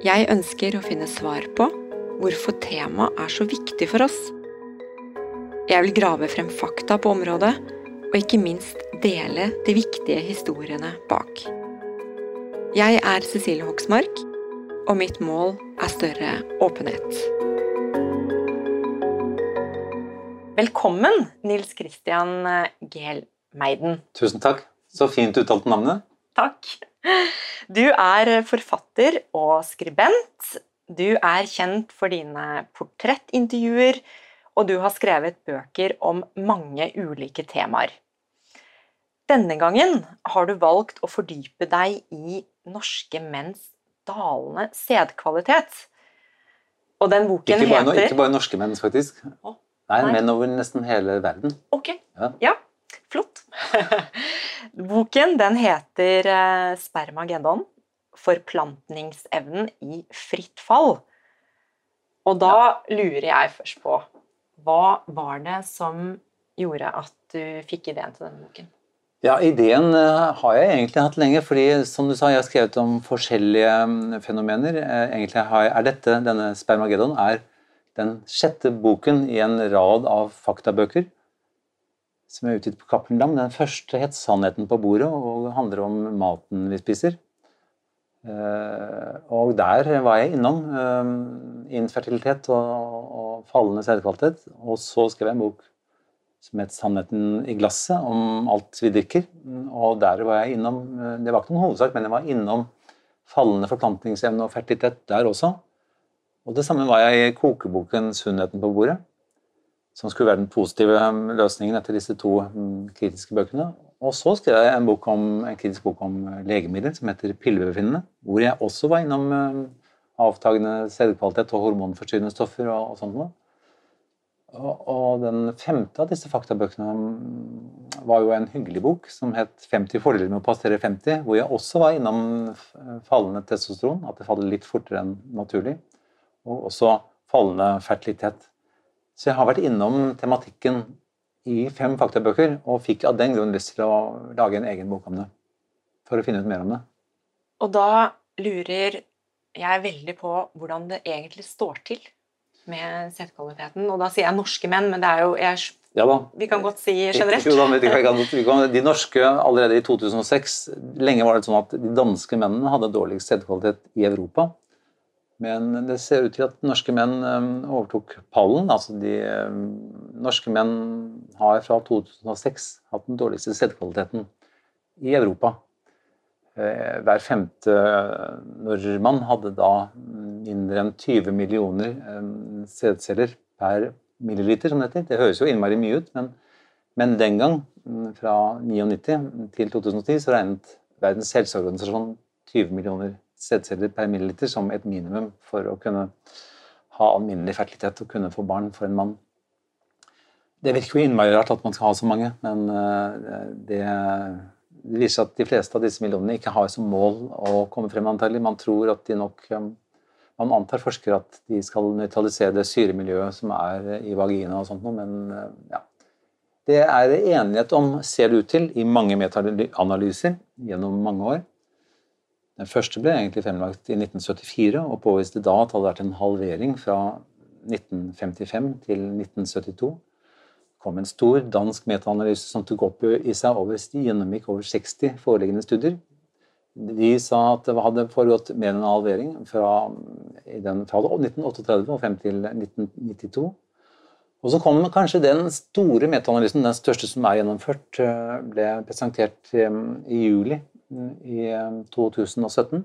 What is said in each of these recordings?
Jeg ønsker å finne svar på hvorfor temaet er så viktig for oss. Jeg vil grave frem fakta på området, og ikke minst dele de viktige historiene bak. Jeg er Cecilie Hoksmark, og mitt mål er større åpenhet. Velkommen, Nils Christian Gehl Meiden. Tusen takk. Så fint uttalt navnet. Takk. Du er forfatter og skribent. Du er kjent for dine portrettintervjuer, og du har skrevet bøker om mange ulike temaer. Denne gangen har du valgt å fordype deg i norske menns dalende sædkvalitet. Og den boken ikke bare, heter Ikke bare norske menn, faktisk. Å, Nei, nei. menn over nesten hele verden. Ok, Ja. ja, flott. Boken den heter eh, Spermageddon. Forplantningsevnen i fritt fall. Og da lurer jeg først på Hva var det som gjorde at du fikk ideen til denne boken? Ja, ideen eh, har jeg egentlig hatt lenge, fordi som du sa, jeg har skrevet om forskjellige mm, fenomener. Eh, Egentlig er dette, denne Spermageddon, er den sjette boken i en rad av faktabøker som er utgitt på Cappelen Dam. Den første het 'Sannheten på bordet' og handler om maten vi spiser. Eh, Og der var jeg innom eh, infertilitet og, fallende sædkvalitet. Og så skrev jeg en bok som het 'Sannheten i glasset', om alt vi drikker. Og der var jeg innom eh, Det var ikke noen hovedsak, men jeg var innom fallende forplantningsevne og fertilitet der også. Og det samme var jeg i kokeboken 'Sunnheten på bordet', som skulle være den positive eh, løsningen etter disse to mm, kritiske bøkene. Og så skrev jeg en, bok om, en kritisk bok om eh, legemidler som heter 'Pillebefinnende', hvor jeg også var innom eh, avtagende sædkvalitet og hormonforstyrrende stoffer og, og sånt noe. Og, den femte av disse faktabøkene var jo en hyggelig bok som het 50 fordeler med å passere 50, hvor jeg også var innom fallende testosteron, at det faller litt fortere enn naturlig, og også fallende fertilitet. Så jeg har vært innom tematikken i fem faktabøker, og fikk av den grunn lyst til å lage en egen bok om det. For å finne ut mer om det. Og da lurer jeg veldig på hvordan det egentlig står til med sædkvaliteten. Og da sier jeg norske menn, men det er jo jeg, Ja da. Vi kan godt si generelt. De norske allerede i 2006 Lenge var det sånn at de danske mennene hadde dårligst sædkvalitet i Europa. Men det ser ut til at norske menn eh, overtok pallen. Altså de eh, norske menn har fra 2006 hatt den dårligste sædkvaliteten i Europa. Eh, Hver femte nordmann hadde da mindre enn 20 millioner eh, sædceller per milliliter, som det heter. Det høres jo innmari mye ut, men, men den gang, mm, fra 1999 til 2010, så regnet Verdens helseorganisasjon 20 millioner sædceller per milliliter som et minimum for å kunne ha alminnelig fertilitet og kunne få barn for en mann. Det virker jo innmari rart at man skal ha så mange, men eh, det, det viser at de fleste av disse millionene ikke har som mål å komme frem, antagelig. Man tror at de nok eh, Man antar forskere at de skal nøytralisere det syremiljøet som er i vagina og sånt noe, men eh, ja. Det er enighet om, ser det ut til, i mange metaanalyser gjennom mange år. Den første ble egentlig fremlagt i 1974 og påviste da at det hadde vært en halvering fra 1955 til 1972. Det kom en stor dansk metaanalyse som tok opp i seg over, gjennomgikk over 60 foreliggende studier. De sa at det hadde foregått mer enn en halvering fra den, fra 1938 og frem til 1992. Og så kom kanskje den store metaanalysen, den største som er gjennomført, ble presentert i juli i 2017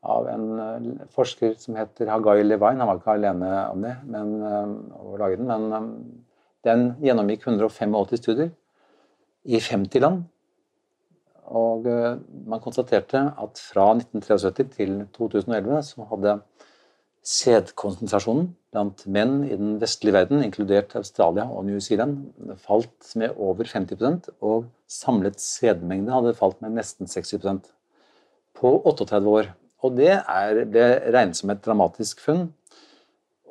av en forsker som heter Hagai Levine. Han var ikke alene om det, men, å lage den, men den gjennomgikk 185 studier i 50 land. Og eh, man konstaterte at fra 1973 til 2011 så hadde sædkonsentrasjonen blant menn i den vestlige verden, inkludert Australia og New Zealand, falt med over 50% og samlet sædmengde hadde falt med nesten 60% på 38 år. Og det er, ble regnet som et dramatisk funn.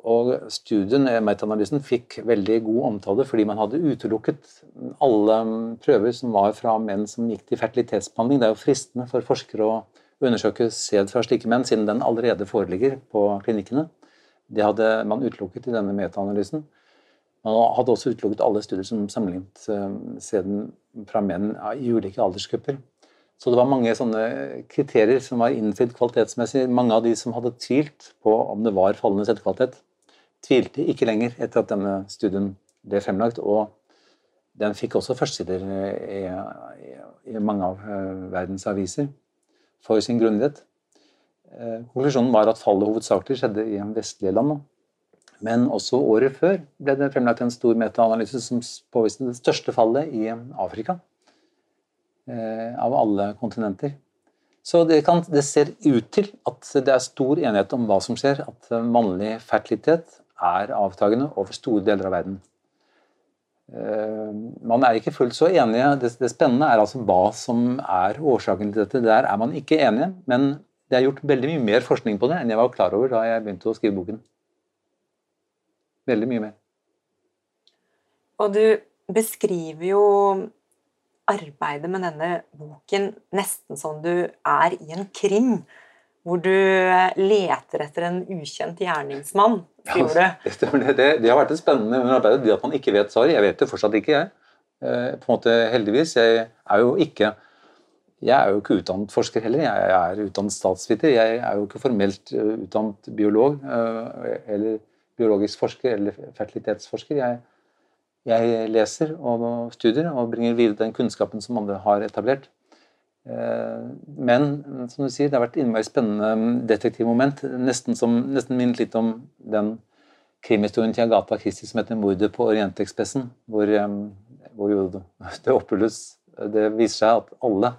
Og studien, eh, metaanalysen, fikk veldig god omtale fordi man hadde utelukket alle prøver som var fra menn som gikk til fertilitetsbehandling. Det er jo fristende for forskere å undersøke sæd fra slike menn, siden den allerede foreligger på klinikkene. Det hadde man utelukket i denne metaanalysen. Man hadde også utelukket alle studier som sammenlignet eh, sæden fra menn i ulike aldersgrupper. Så det var mange sånne kriterier som var innfridd kvalitetsmessig. Mange av de som hadde tvilt på om det var fallende sædkvalitet, tvilte ikke lenger etter at denne studien ble fremlagt. Og den fikk også førstesider i, i, i, mange av uh, verdens aviser for sin grundighet. Uh, konklusjonen var at fallet hovedsakelig skjedde i vestlige land. Men også året før ble det fremlagt en stor metaanalyse som påviste det største fallet i Afrika. Uh, av alle kontinenter. Så det, kan, det, ser ut til at det er stor enighet om hva som skjer. At mannlig fertilitet er avtagende over store deler av verden. Eh, man er ikke fullt så enige. Det, det, spennende er altså hva som er årsaken til dette. Der er man ikke enige, men det er gjort veldig mye mer forskning på det enn jeg var klar over da jeg begynte å skrive boken. Veldig mye mer. Og du beskriver jo arbeidet med denne boken nesten som du er i en krim hvor du leter etter en ukjent gjerningsmann, skriver du. Ja, det, det, har vært et spennende arbeid, det at man ikke vet svaret. Jeg vet det fortsatt ikke, jeg. Eh, på en måte heldigvis. Jeg er jo ikke jeg er jo ikke utdannet forsker heller. Jeg er utdannet statsviter. Jeg er jo ikke formelt eh, utdannet biolog eh, eller biologisk forsker eller fertilitetsforsker. Jeg, jeg leser og studier og bringer videre den kunnskapen som andre har etablert. Eh, men som du sier, det har vært innmari spennende mm, detektivmoment. Nesten, nesten minnet litt om den krimhistorien til Agatha Christie som heter 'Mordet på Orientekspressen', hvor, mm, hvor jo det oppfylles Det viser seg at alle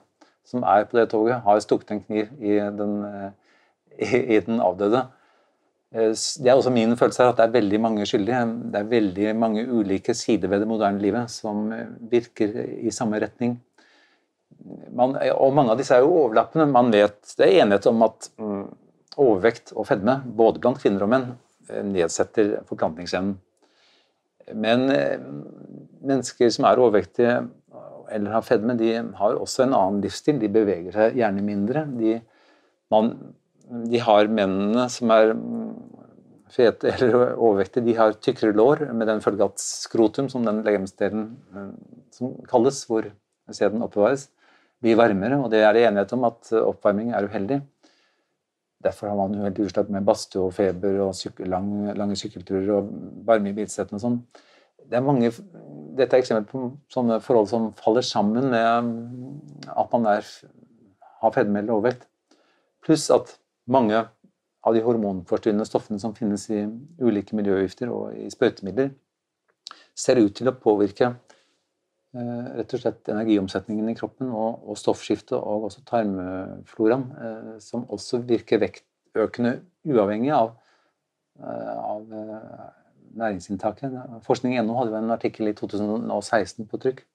som er på det toget, har stukket en kniv i den, eh, i, i den avdøde. Eh, det er også min følelse at det er veldig mange skyldige. Det er veldig mange ulike sider ved det moderne livet som virker i samme retning man, og mange av disse er jo overlappende. Man vet, Det er enighet om at mm, overvekt og fedme, både blant kvinner og menn, eh, nedsetter forplantningsevnen. Men eh, mennesker som er overvektige eller har fedme, de har også en annen livsstil. De beveger seg gjerne mindre. De, man, de har mennene som er mm, fete eller overvektige, de har tykkere lår, med den følge at skrotum, som den legemsdelen mm, som kalles, hvor sæden oppbevares, blir varmere, og det er det enighet om at eh, oppvarming er uheldig. Derfor har man uheldig utslag med badstue og feber og syk lang, lange sykkelturer og varme i bilsettene og sånn. Det er mange, dette er eksempel på sånne forhold som faller sammen med mm, at man er, har fedme eller overvekt. Pluss at mange av de hormonforstyrrende stoffene som finnes i ulike miljøgifter og i sprøytemidler, ser ut til å påvirke rett og slett energiomsetningen i kroppen og, og stoffskiftet og også tarmfloraen, eh, som også virker vektøkende uavhengig av, eh, av næringsinntaket. Forskning.no hadde jo en artikkel i 2016 på trykk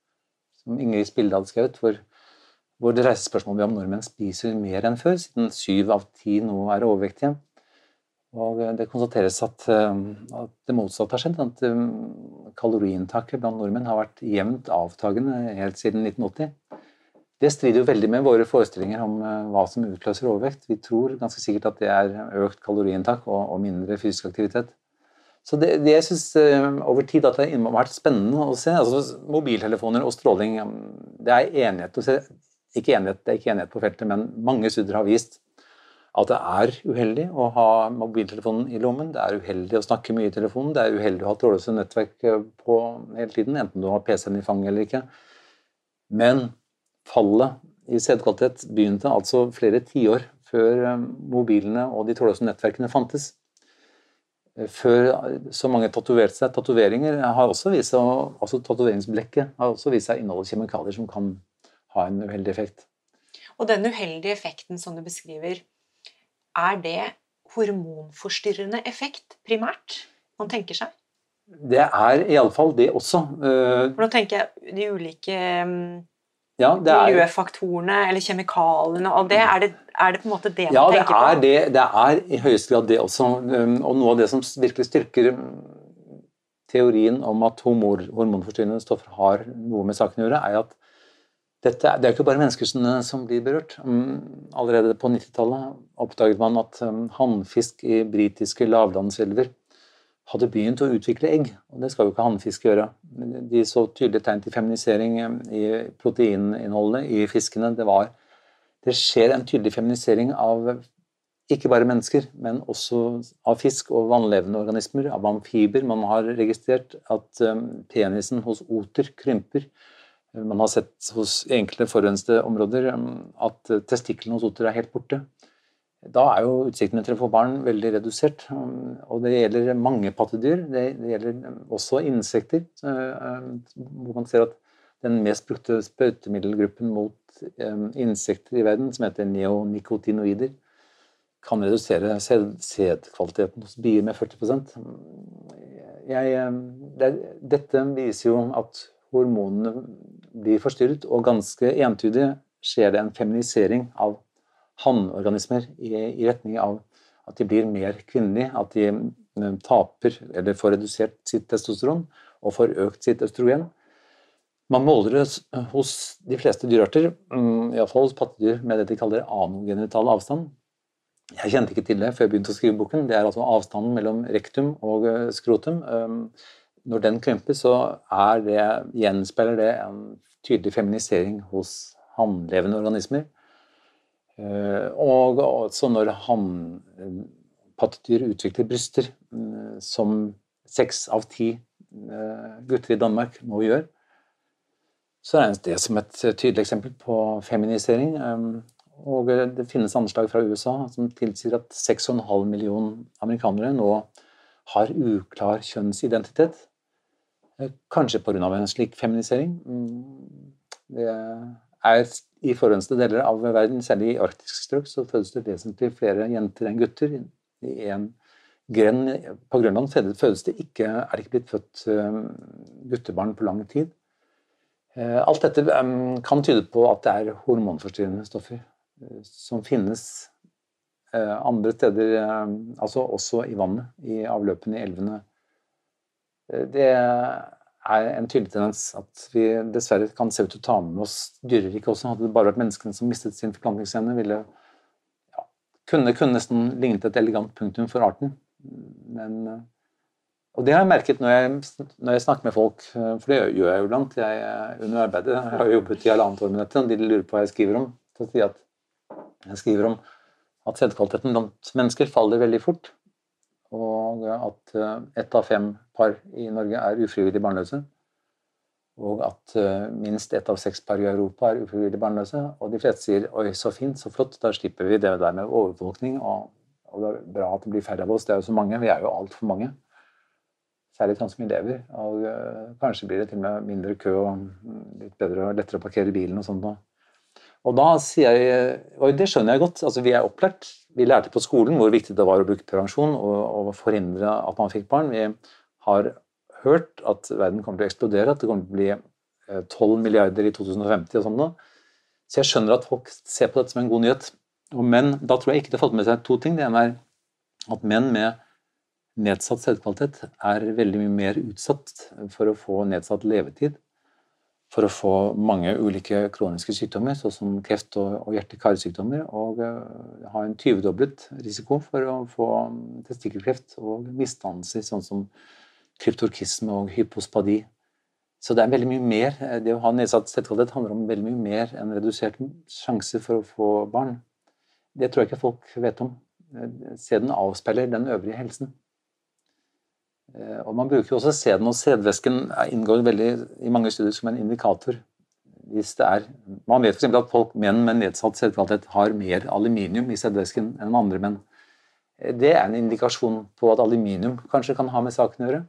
som Ingrid Spilde hadde skrevet, hvor, hvor det reises spørsmål om nordmenn spiser mer enn før, siden syv av ti nå er overvektige. Og det konstateres at, eh, at det motsatte har skjedd. At eh, kaloriinntaket blant nordmenn har vært jevnt avtagende helt siden 1980. Det strider jo veldig med våre forestillinger om eh, hva som utløser overvekt. Vi tror ganske sikkert at det er økt kaloriinntak og, og mindre fysisk aktivitet. Så det, det jeg syns over tid at det har vært spennende å se, altså mobiltelefoner og stråling Det er enighet ikke enighet, det er ikke enighet på feltet, men mange studier har vist at det er uheldig å ha mobiltelefonen i lommen. Det er uheldig å snakke mye i telefonen. Det er uheldig å ha trådløse nettverk på hele tiden, enten du har PC-en i fanget eller ikke. Men fallet i sædkvalitet begynte altså flere tiår før eh, mobilene og de trådløse nettverkene fantes. Eh, før så mange tatoverte seg. Tatoveringer har også vist seg, altså tatoveringsblekket har også vist seg inneholde kjemikalier som kan ha en uheldig effekt. Og den uheldige effekten som du beskriver, er det hormonforstyrrende effekt primært man tenker seg? Det er iallfall det også. Eh, For nå tenker jeg de ulike mm, ja, er, miljøfaktorene eller kjemikaliene og det. Er det, er det på en måte det ja, man tenker på? Ja, det, det er i høyeste grad det også. Um, og noe av det som virkelig styrker um, teorien om at hormonforstyrrende stoffer har noe med saken å gjøre, er at dette, det er ikke bare menneskene som blir berørt. Um, allerede på 90-tallet oppdaget man at um, hannfisk i britiske lavlandselver hadde begynt å utvikle egg. Og det skal jo ikke hannfisk gjøre. De så tydelige tegn til feminisering um, i proteininnholdet i fiskene. Det, var, det skjer en tydelig feminisering av ikke bare mennesker, men også av fisk og vannlevende organismer, av amfiber. Man har registrert at penisen hos oter krymper man har sett hos enkelte forurensede områder um, at testiklene hos oter er helt borte. Da er jo utsiktene til å få barn veldig redusert. Um, og det gjelder mange pattedyr. Det, gjelder um, også insekter, hvor man ser at den mest brukte sprøytemiddelgruppen mot insekter i verden, som heter neonicotinoider, kan redusere sædkvaliteten hos bier med 40 jeg, det, Dette viser jo at hormonene blir forstyrret, og ganske entydig skjer det en feminisering av hannorganismer i, i retning av at de blir mer kvinnelige, at de eh, taper eller får redusert sitt testosteron og får økt sitt østrogen. Man måler det hos de fleste dyrearter, mm, iallfall hos pattedyr, med det de kaller anogenital avstand. Jeg kjente ikke til det før jeg begynte å skrive boken. Det er altså avstanden mellom rektum og eh, skrotum. Når den krymper, så det, gjenspeiler det en tydelig feminisering hos hannlevende organismer. Eh, og også når hannpattedyr utvikler bryster, eh, som seks av ti eh, gutter i Danmark nå gjør, så regnes det som et tydelig eksempel på feminisering. Og det finnes anslag fra USA som tilsier at 6,5 millioner amerikanere nå har uklar kjønnsidentitet. Kanskje pga. en slik feminisering. Mm, det er I forhåndste deler av verden, særlig i arktiske strøk, så fødes det vesentlig flere jenter enn gutter. I en gren på Grønland fødes det ikke, er det ikke blitt født eh, guttebarn på lang tid. Eh, alt dette eh, kan tyde på at det er hormonforstyrrende stoffer som finnes andre steder, altså også i vannet, i avløpene i elvene det er en tydelig tendens at vi dessverre kan se ut til å ta med oss dyreriket også. Hadde det bare vært menneskene som mistet sin forplantningsevne, ville ja, kunne, kunne nesten lignet et elegant punktum for arten. Men, og det har jeg merket når jeg, når jeg, snakker med folk, for det gjør jeg jo iblant. Jeg, under arbeidet jeg har jeg jobbet i halvannet år med dette, og de lurer på hva jeg skriver om. Så sier at jeg skriver om at sædkvaliteten blant mennesker faller veldig fort og at eh, ett av fem par i Norge er ufrivillig barnløse. Og at eh, minst ett av seks par i Europa er ufrivillig barnløse. Og de fleste sier 'oi, så fint, så flott', da slipper vi det der med overvåkning. Og, og det er bra at det blir færre av oss, det er jo så mange. Vi er jo altfor mange. Særlig sånn som elever. Og uh, kanskje blir det til og med mindre kø og litt bedre og lettere å parkere bilen og sånt. Og da sier jeg, og det skjønner jeg godt, altså vi er opplært vi lærte på skolen hvor viktig det var å bruke prevensjon og, og forhindre at man fikk barn. Vi har hørt at verden kommer til å eksplodere, at det kommer til å bli 12 eh, milliarder i 2050 og sånn. Så jeg skjønner at folk ser på dette som en god nyhet. Men da tror jeg ikke det har fått med seg to ting. Det ene er at menn med nedsatt sædkvalitet er veldig mye mer utsatt for å få nedsatt levetid for å få mange ulike kroniske sykdommer, sånn kreft og, hjerte-karsykdommer, og uh, ha en 20-doblet risiko for å få testikkelkreft og misdannelser, sånn som kryptorkisme og hypospadi. Så det er veldig mye mer. Det å ha nedsatt sædkvalitet handler om veldig mye mer enn redusert sjanse for å få barn. Det tror jeg ikke folk vet om. Sæden avspeiler den øvrige helsen. Og Man bruker jo også sæden, og sædvæsken inngår veldig i mange studier som en indikator. Hvis det er, man vet f.eks. at folk, menn med nedsatt sædkvalitet har mer aluminium i sædvæsken enn andre menn. Det er en indikasjon på at aluminium kanskje kan ha med saken å gjøre.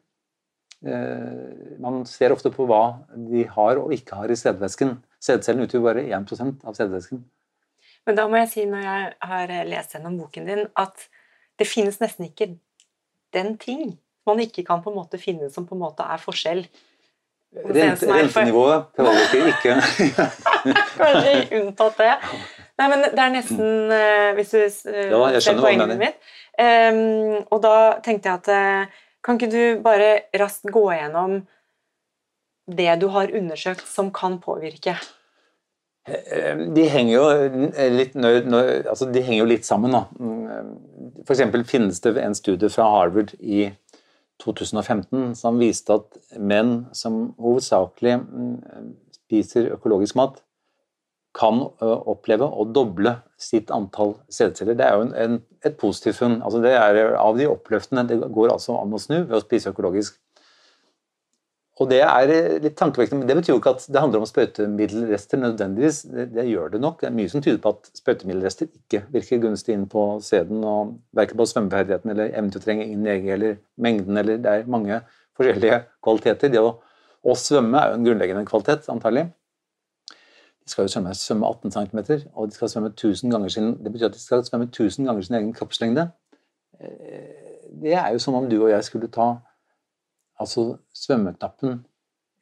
Eh, man ser ofte på hva de har og ikke har i sædvæsken. Sædcellen utgjør bare 1% av sædvæsken. Men da må jeg si, når jeg har lest gjennom boken din, at det finnes nesten ikke den ting man ikke kan på en måte finne som på en måte er forskjell. Rente, rentenivået påvirker ikke Kanskje unntatt det. Nei, men det er nesten uh, Hvis du uh, ja, ser poenget mitt. Um, og da tenkte jeg at uh, Kan ikke du bare raskt gå gjennom det du har undersøkt som kan påvirke? De henger jo litt, altså de henger jo litt sammen. Mm, for finnes det en studie fra Harvard i 2015 som viste at menn som hovedsakelig mm, spiser økologisk mat, kan oppleve å doble sitt antall sædceller. Det er jo en, en, et positivt funn. Altså det er av de oppløftende. Det går altså an å snu ved å spise økologisk. Og Det er litt tankevekkende, men det betyr jo ikke at det handler om sprøytemiddelrester nødvendigvis. Det, det, gjør det nok. Det er mye som tyder på at sprøytemiddelrester ikke virker gunstig inn på sæden, og verken på svømmeferdigheten eller evnen til å trenge inn lege eller mengden, eller det er mange forskjellige kvaliteter. Det å, å svømme er jo en grunnleggende kvalitet, antagelig. De skal jo svømme, svømme 18 cm, og de skal svømme 1000 ganger sin Det betyr at de skal svømme 1000 ganger sin egen kroppslengde. Eh, det er jo som om du og jeg skulle ta altså svømmeknappen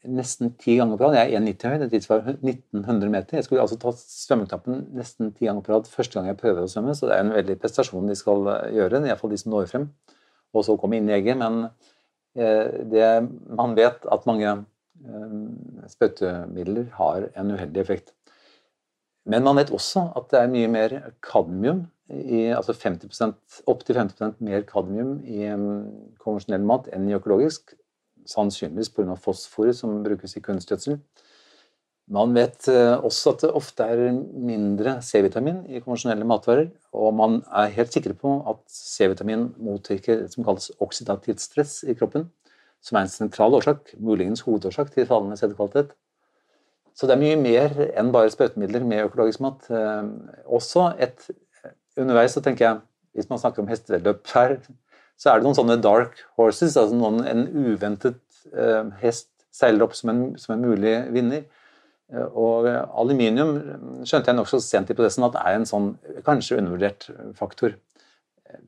nesten ti ganger på rad. Jeg er 1,90 høy, det tilsvarer 1900 meter. Jeg skulle altså ta svømmeknappen nesten ti ganger på rad første gang jeg prøver å svømme, så det er en veldig prestasjon de skal eh, gjøre, iallfall de som når frem. Og så komme inn i egget. Men eh, det, man vet at mange eh, spøytemidler har en uheldig effekt. Men man vet også at det er mye mer kadmium, i, altså 50% opptil 50% mer kadmium i konvensjonell mat enn i økologisk sannsynligvis pga. fosforet som brukes i kunstgjødsel. Man vet eh, også at det ofte er mindre C-vitamin i konvensjonelle matvarer, og man er helt sikre på at C-vitamin motvirker det som kalles oksidativt stress i kroppen, som er en sentral årsak, muligens hovedårsak til fallende sædkvalitet. Så det er mye mer enn bare sprøytemidler med økologisk mat. Eh, også et Underveis så tenker jeg, hvis man snakker om hestevedløp her, så er det noen sånne dark horses, altså noen, en uventet eh, hest seiler opp som en, som en mulig vinner. Uh, og aluminium skjønte jeg nokså sent i prosessen at er en sånn kanskje undervurdert faktor.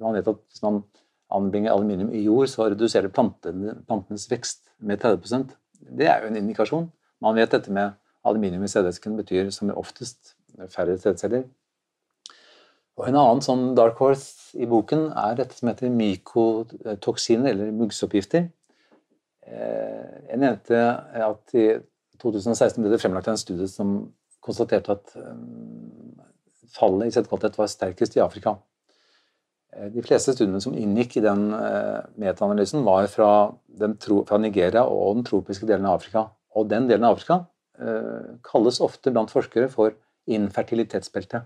Man vet at hvis man anbringer aluminium i jord, så reduserer plantene, plantenes vekst med 30% Det er jo en indikasjon. Man vet dette med aluminium i sædvæsken betyr som oftest færre sædceller. Og En annen sånn dark horse i boken er dette som heter mykotoksiner, eller muggsoppgifter. Eh, jeg nevnte at i 2016 ble det fremlagt en studie som konstaterte at eh, fallet i sædkvalitet var sterkest i Afrika. Eh, de fleste studiene som inngikk i den metaanalysen, var fra, fra, Nigeria og den tropiske delen av Afrika. Og den delen av Afrika kalles ofte blant forskere for infertilitetsbeltet.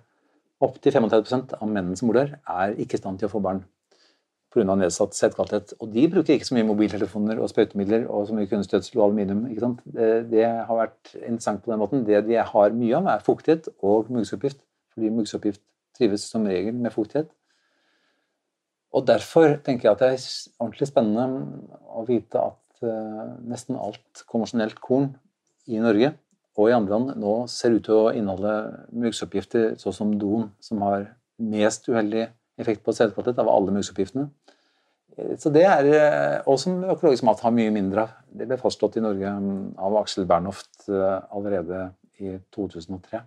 Opptil 35% av mennene som bor der, er ikke i stand til å få barn pga. nedsatt sædkvalitet. Og de bruker ikke så mye mobiltelefoner og sprøytemidler og så mye kunstgjødsel og aluminium. ikke sant? Det, har vært interessant på den måten. Det de har mye av, er fuktighet og muggsoppgift. Fordi muggsoppgift trives som regel med fuktighet. Og derfor tenker jeg at det er ordentlig spennende å vite at uh, nesten alt konvensjonelt korn i Norge og i andre land nå ser ut til å inneholde muggsoppgifter sånn som don, som har mest uheldig effekt på sædkvalitet av alle muggsoppgiftene. Så det er, eh, Og som økologisk mat har mye mindre av. Det ble fastslått i Norge mm, av Aksel Bernhoft eh, allerede i 2003.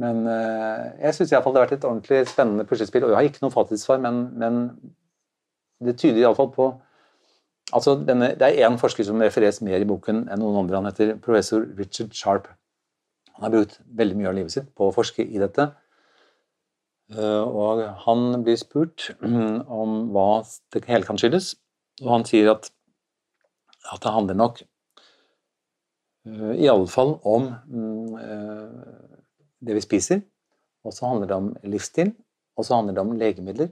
Men eh, jeg syns det har vært et ordentlig spennende puslespill. Og jeg har ikke noe fasitsvar, men, men det tyder iallfall på Altså, denne, det er én forsker som refereres mer i boken enn noen andre. Han heter professor Richard Sharp. Han har brukt veldig mye av livet sitt på å forske i dette. Eh, og han blir spurt om hva det hele kan skyldes, og han sier at, at det handler nok eh, i alle fall om mm, eh, det vi spiser, Og så handler det om livsstil, og så handler det om legemidler,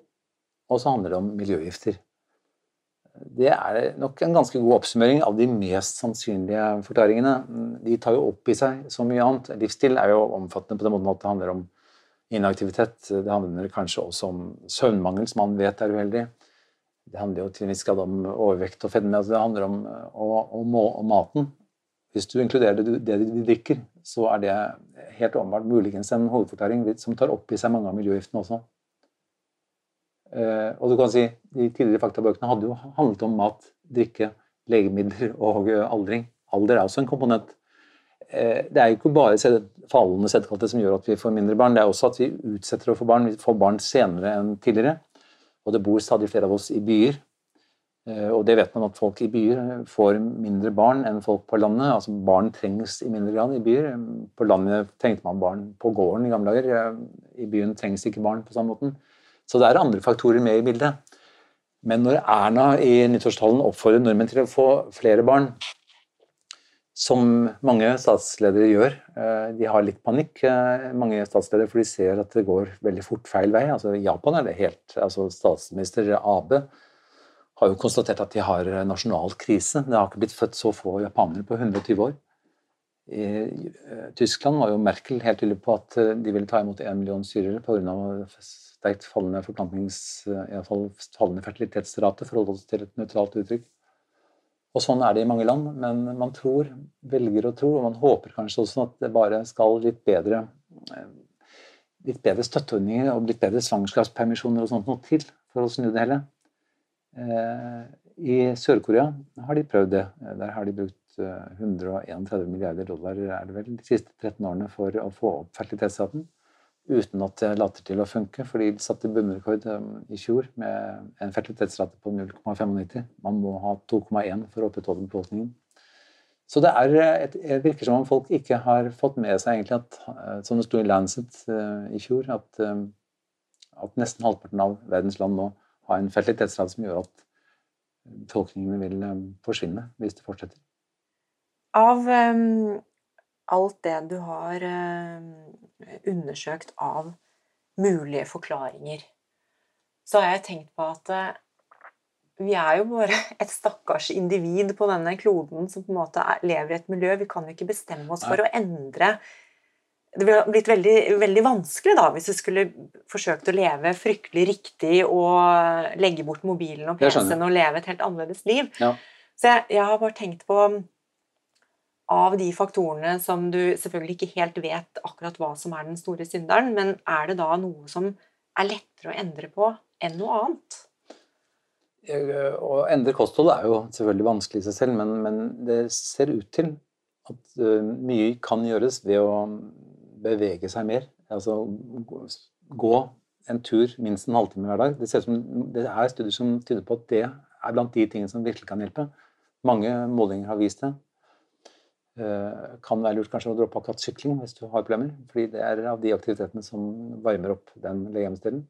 og så handler det om miljøgifter. Det er nok en ganske god oppsummering av de mest sannsynlige forklaringene. De tar jo opp i seg så mye annet. Livsstil er jo omfattende på den måten at det handler om inaktivitet. Det handler kanskje også om søvnmangel, som man vet er uheldig. Det handler jo til en viss grad om overvekt og fedme. Altså det handler om, og, og, og maten. Hvis du inkluderer det, det de drikker, så er det helt åpenbart muligens en hovedforklaring som tar opp i seg mange av miljøgiftene også. Eh, og du kan si, De tidligere faktabøkene hadde jo handlet om mat, drikke, legemidler og eh, aldring. Alder er også en komponent. Eh, det er jo ikke bare fallende sædkvalitet som gjør at vi får mindre barn, det er også at vi utsetter å få barn. Vi får barn senere enn tidligere. Og det bor stadig flere av oss i byer. Og det vet man at folk i byer får mindre barn enn folk på landet. Altså Barn trengs i mindre grad i byer. På landet trengte man barn på gården i gamle dager. I byen trengs ikke barn på samme måten. Så det er andre faktorer med i bildet. Men når Erna i nyttårstalen oppfordrer nordmenn til å få flere barn, som mange statsledere gjør eh, De har litt panikk, eh, mange statsledere, for de ser at det går veldig fort feil vei. Altså, I Japan er det helt altså Statsminister Abe har jo konstatert at de har nasjonal krise. Det har ikke blitt født så få japanere på 120 år. I eh, Tyskland var jo Merkel helt tydelig på at de ville ta imot én million syrere pga sterkt fallende forplantnings, iallfall fallende fertilitetsrate, for å holde oss til et nøytralt uttrykk. Og sånn er det i mange land, men man tror, velger å tro, og man håper kanskje også at det bare skal litt bedre eh, litt bedre støtteordninger og litt bedre svangerskapspermisjoner og sånt noe til for å snu det hele. Eh, I Sør-Korea har de prøvd det. Der har de brukt 131 eh, milliarder dollar er det vel, de siste 13 årene for å få opp fertilitetsraten uten at det later til å funke. For de satte bunnrekord um, i fjor med en fertilitetsrate på 0,95. Man må ha 2,1 for å opprettholde befolkningen. Så det, eh, et, det virker som om folk ikke har fått med seg egentlig at, eh, som det sto i Lancet uh, i fjor, at, um, at, nesten halvparten av verdens land nå har en fertilitetsrate som gjør at befolkningene vil um, forsvinne hvis det fortsetter. Av um, alt det du har eh, undersøkt av mulige forklaringer, så har jeg tenkt på at eh, vi er jo bare et stakkars individ på denne kloden som på en måte lever i et miljø. Vi kan jo ikke bestemme oss for å endre Det ville blitt veldig, veldig vanskelig da, hvis vi skulle forsøkt å leve fryktelig riktig og legge bort mobilen og PC-en og leve et helt annerledes liv. Ja. Så jeg, jeg har bare tenkt på av de faktorene som du selvfølgelig ikke helt vet akkurat hva som er den store synderen, men er det da noe som er lettere å endre på enn noe annet? Å endre kosthold er jo selvfølgelig vanskelig i seg selv, men, men det ser ut til at uh, mye kan gjøres ved å bevege seg mer. Altså gå en tur minst en halvtime hver dag. Det, ser ut som, det er studier som tyder på at det er blant de tingene som virkelig kan hjelpe. Mange målinger har vist det. Eh, kan være lurt kanskje å droppe akkurat sykling hvis du har problemer. fordi det er av de aktivitetene som varmer opp den legemsdelen.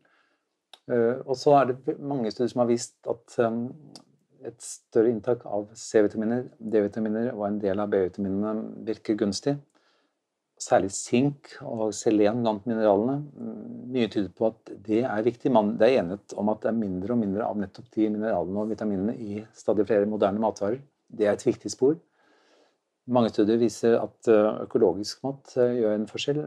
Eh, og så er det mange studier som har vist at eh, et større inntak av C-vitaminer, D-vitaminer og en del av B-vitaminene virker gunstig. Særlig sink og selen blant mineralene. Mye tyder på at det er viktig. det er enighet om at det er mindre og mindre av nettopp de mineralene og vitaminene i stadig flere moderne matvarer. Det er et viktig spor. Mange studier viser at eh, økologisk mat eh, gjør en forskjell.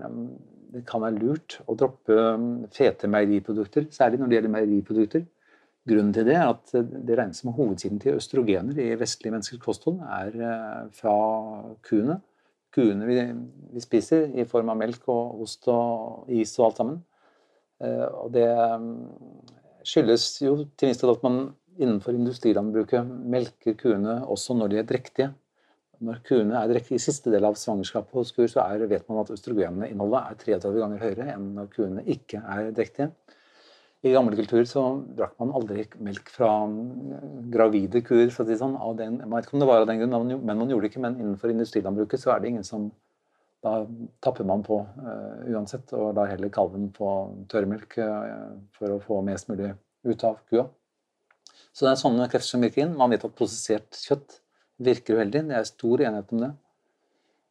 Det kan være lurt å droppe um, fete meieriprodukter, særlig når det gjelder meieriprodukter. Grunnen til det er at eh, det regnes som hovedsiden til østrogener i vestlige menneskers kosthold er fra kuene. Kuene vi, vi, spiser i form av melk og ost og is og alt sammen. Og det um, skyldes jo til minst at man innenfor industrilandbruket melker kuene også når de er drektige. Når kuene er direkte i siste del av svangerskapet hos kur, så er, vet man at østrogeninnholdet er 33 ganger høyere enn når kuene ikke er drektige. I gamle kulturer så drakk man aldri melk fra gravide kuer. for å sånn. Den, jeg vet ikke om det var av den grunn, men man gjorde det ikke. Men innenfor industrilandbruket så er det ingen som Da tapper man på uh, uansett, og lar heller kalven få tørrmelk uh, for å få mest mulig ut av kua. Så det er sånne krefter som virker inn. Man vet at prosessert kjøtt virker uheldig. Det er stor enighet om det.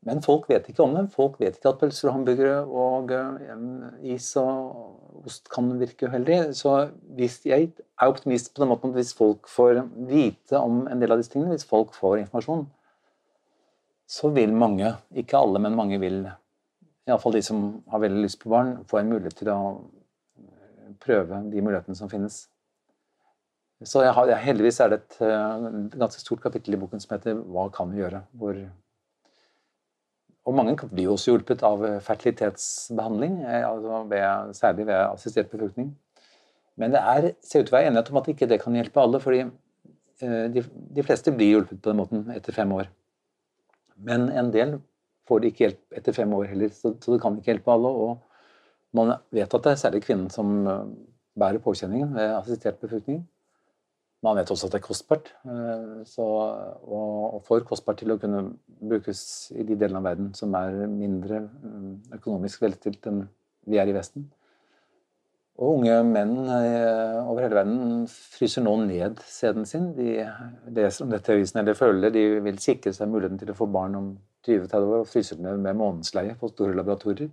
Men folk vet ikke om det. Folk vet ikke at pølser og hamburgere og eh, is og ost kan virke uheldig. Så jeg er optimist på den måten at hvis folk får vite om en del av disse tingene, hvis folk får informasjon, så vil mange, ikke alle, men mange vil, iallfall de som har veldig lyst på barn, få en mulighet til å prøve de mulighetene som finnes. Så har, heldigvis er det et, eh, ganske stort kapittel i boken som heter 'Hva kan vi gjøre?' hvor og mange blir jo også hjulpet av eh, fertilitetsbehandling, eh, altså ved, særlig ved assistert befruktning. Men det er, ser ut til å være enighet om at ikke det kan hjelpe alle, fordi de, de, fleste blir hjulpet på den måten etter fem år. Men en del får ikke hjelp etter fem år heller, så, så det kan ikke hjelpe alle. Og man vet at det er særlig kvinnen som bærer påkjenningen ved assistert befruktning. Man vet også at det er kostbart, eh, så, og, for kostbart til å kunne brukes i de delene av verden som er mindre mm, økonomisk velstilt enn vi er i Vesten. Og unge menn eh, over hele verden fryser nå ned sæden sin. De leser om dette i avisen eller føler de vil sikre seg muligheten til å få barn om 20-30 år, og fryser ned med månedsleie på store laboratorier.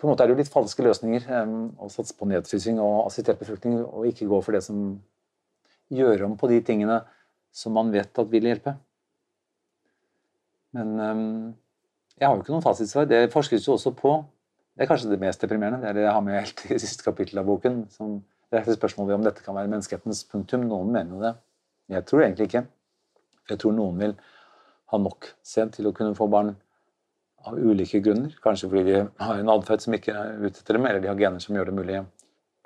På en måte er det jo litt falske løsninger å satse på nedfrysing og assistert befruktning, og ikke gå for det som gjør om på de tingene som man vet at vil hjelpe. Men jeg har jo ikke noen fasitsvar. Det forskes jo også på. Det er kanskje det mest deprimerende. Det er det jeg har med helt i siste kapittel av boken. som det er spørsmålet om dette kan være menneskehetens punktum. Noen mener jo det. Jeg tror egentlig ikke. Jeg tror noen vil ha nok sæd til å kunne få barn av ulike grunner. Kanskje fordi de har en atferd som ikke er ute etter dem, eller de har gener som gjør det mulig.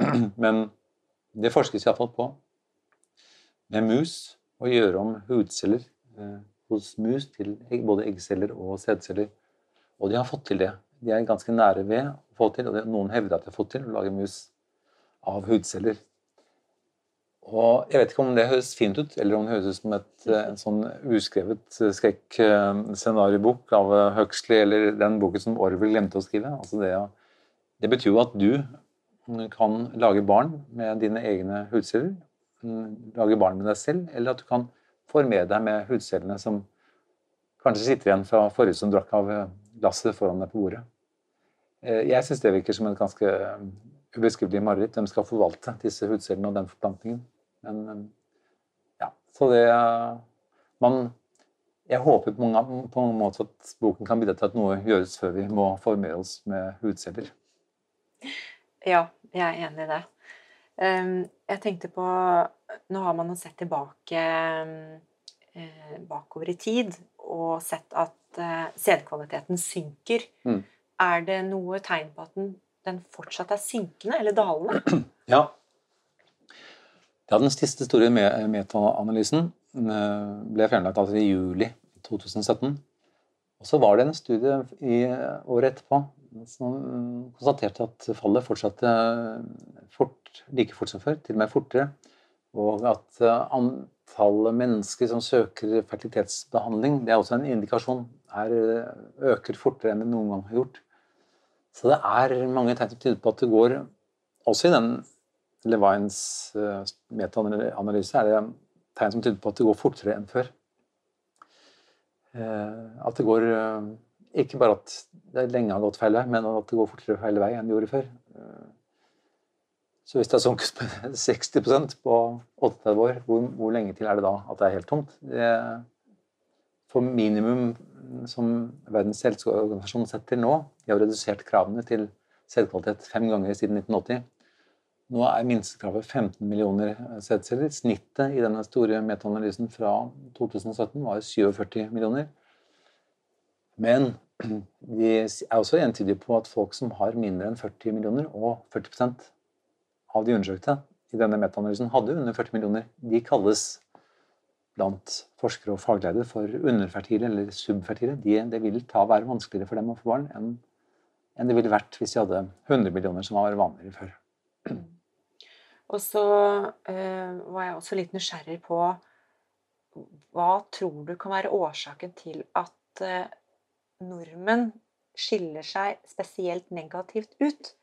Men det forskes iallfall på med mus å gjøre om hudceller eh, hos mus til både eggceller og sædceller. Og de har fått til det. De er ganske nære ved å få til, og noen hevder at de har fått til å lage mus av hudceller. Og Jeg vet ikke om det høres fint ut, eller om det høres ut som et, eh, en sånn uskrevet eh, skrekkscenariobok av eh, Huxley, eller den boken som Orwell glemte å skrive. Altså det, det, betyr jo at du kan lage barn med dine egne hudceller, mm, lage barn med deg selv, eller at du kan formere deg med hudcellene som kanskje sitter igjen fra forrige som drakk av glasset foran deg på bordet. Jeg syns det virker som et ganske ubeskrivelig mareritt. Hvem skal forvalte disse hudcellene og den forplantningen? Men eh, ja, så det man, Jeg håper på mange, på mange måter at boken kan bidra til at noe gjøres før vi må formere oss med hudceller. Ja, jeg er enig i det. Jeg tenkte på Nå har man sett tilbake eh, bakover i tid og sett at eh, sædkvaliteten synker. Mm. Er det noe tegn på at den, den fortsatt er synkende eller dalende? Ja, ja, Den siste store metaanalysen eh, ble fremlagt altså i juli 2017. Og Så var det en studie i året etterpå som konstaterte at fallet fortsatte fort, like fort som før, til og med fortere. Og at eh, antallet mennesker som søker fertilitetsbehandling, det er også en indikasjon, er, øker fortere enn det noen gang har gjort. Så det er mange tegn som tyder på at det går, også i den Levines uh, metaanalyse er det tegn som tyder på at det går fortere enn før. Uh, at det går uh, Ikke bare at det lenge har gått feil vei, men at det går fortere feil vei enn det gjorde før. Så hvis det har sunket med 60% på 38 år, hvor, hvor, lenge til er det da at det er helt tomt? Det, for minimum som Verdens helseorganisasjon setter nå, de har redusert kravene til selvkvalitet fem ganger siden 1980. Nå er minstekravet 15 millioner sædceller. Snittet i denne store metaanalysen fra 2017 var 47 millioner. Men de er også entydige på at folk som har mindre enn 40 millioner, og 40% av de undersøkte i denne metaanalysen hadde under 40 millioner, de kalles blant forskere og fagleide for underfertile eller subfertile. De, det vil ta være vanskeligere for dem å få barn enn, enn det ville vært hvis de hadde 100 millioner, som var vanligere før. Og så eh, var jeg også litt nysgjerrig på hva tror du kan være årsaken til at eh, nordmenn skiller seg spesielt negativt ut?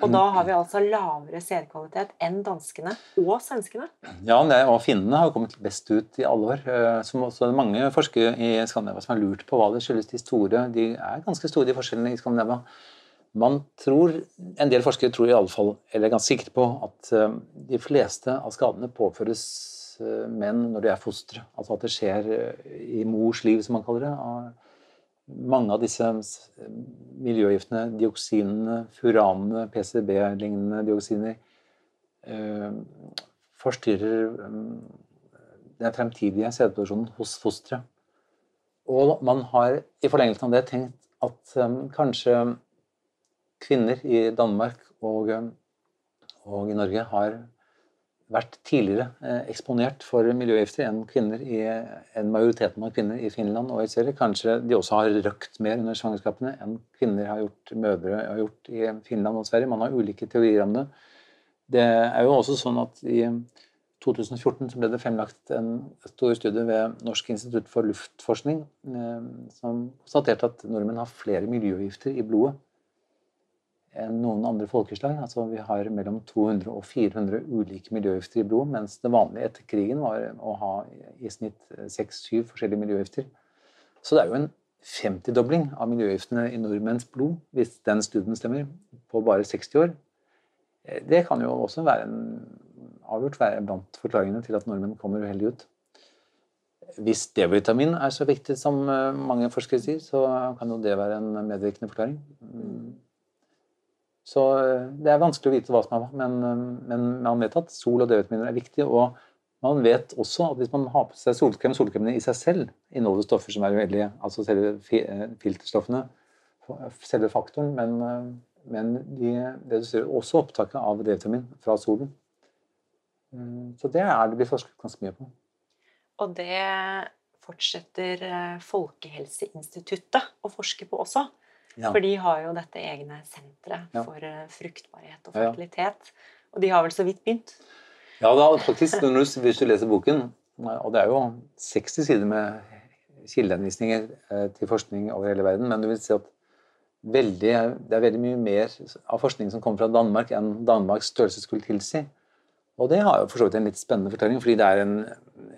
Og da har vi altså lavere sædkvalitet enn danskene og svenskene. Ja, og finnene har kommet best ut i alle år. Eh, som også mange forskere i Skandinavia som har lurt på hva det skyldes. De store, de er ganske store, de forskjellene i Skandinavia. Man tror, En del forskere tror i alle fall, eller er ganske sikre på at eh, de fleste av skadene påføres eh, menn når de er fostre. Altså at det skjer i mors liv, som man kaller det mange av disse miljøgiftene, dioksinene, furanene, PCB-lignende dioksiner, eh, forstyrrer mm, den fremtidige sædproduksjonen hos fosteret. Og man har i forlengelsen av det tenkt at kanskje kvinner i Danmark og, og i Norge har vært tidligere eh, eksponert for miljøgifter enn kvinner i, enn majoriteten av kvinner i Finland og i Sverige. Kanskje de også har røkt mer under svangerskapene enn kvinner har gjort, mødre har gjort i Finland og Sverige. Man har ulike teorier om det. Det er jo også sånn at i 2014 ble det fremlagt en stor studie ved Norsk institutt for luftforskning eh, som konstaterte at nordmenn har flere miljøgifter i blodet enn noen andre folkeslag. Altså, vi har mellom 200 og 400 ulike miljøgifter i blodet, mens det vanlige etter krigen var å ha i snitt 6-7 forskjellige miljøgifter. Så det er jo en 50-dobling av miljøgiftene i nordmenns blod, hvis den studien stemmer, på bare 60 år. Det kan jo også være en, avgjort være blant forklaringene til at nordmenn kommer uheldig ut. Hvis D-vitamin er så viktig som eh, mange forskere sier, så kan jo det være en medvirkende forklaring. Så eh, det er vanskelig å vite hva som er hva, men, eh, men man vet at sol og D-vitaminer er viktig. Og man vet også at hvis man har på seg solkrem, solkremene i seg selv inneholder stoffer som er uheldige, altså selve eh, filterstoffene, selve faktoren, men, men de reduserer også opptaket av D-vitamin fra solen. Så det er det blir forsket ganske mye på. Og det fortsetter Folkehelseinstituttet å forske på også. Ja. For de har jo dette egne senteret ja. for uh, fruktbarhet og fertilitet. Og de har vel så vidt begynt? Ja, da, faktisk. Hvis du leser boken, og det er jo 60 sider med kildeanvisninger eh, til forskning over hele verden, men du vil se at veldig, det er veldig mye mer av forskning som kommer fra Danmark enn Danmarks størrelse skulle tilsi. Og det har jo for så vidt en litt spennende fortelling, fordi det er en,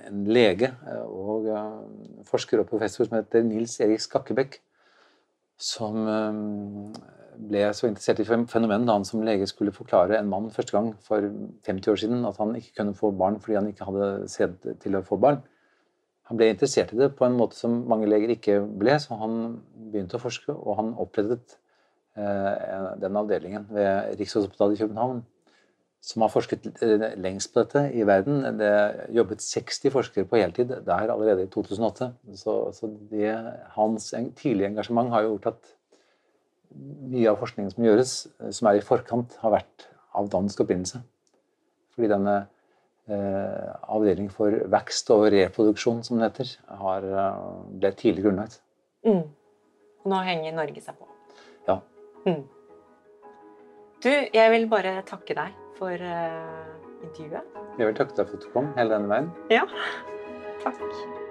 en lege eh, og forsker og professor som heter Nils Erik Skakkebekk, som ehm, ble så interessert i fenomenet da han som lege skulle forklare en mann første gang for 50 år siden at han ikke kunne få barn fordi han ikke hadde sett til å få barn. Han ble interessert i det på en måte som mange leger ikke ble, så han begynte å forske, og han opprettet eh, den avdelingen ved Rikshospitalet i København som har forsket eh, lengst på dette i verden. Det jobbet 60 forskere på heltid der allerede i 2008. Så, så det, hans tidlige engasjement har jo gjort at mye av forskningen som gjøres, eh, som er i forkant, har vært av dansk opprinnelse. Fordi denne eh, avdeling for vekst og reproduksjon, som det heter, har, eh, ble tidlig grunnlagt. Mm. Nå henger Norge seg på. Ja. Mm. Du, jeg vil bare takke deg for uh, intervjuet. Jeg vil takke deg for at du kom hele denne veien. Ja, takk.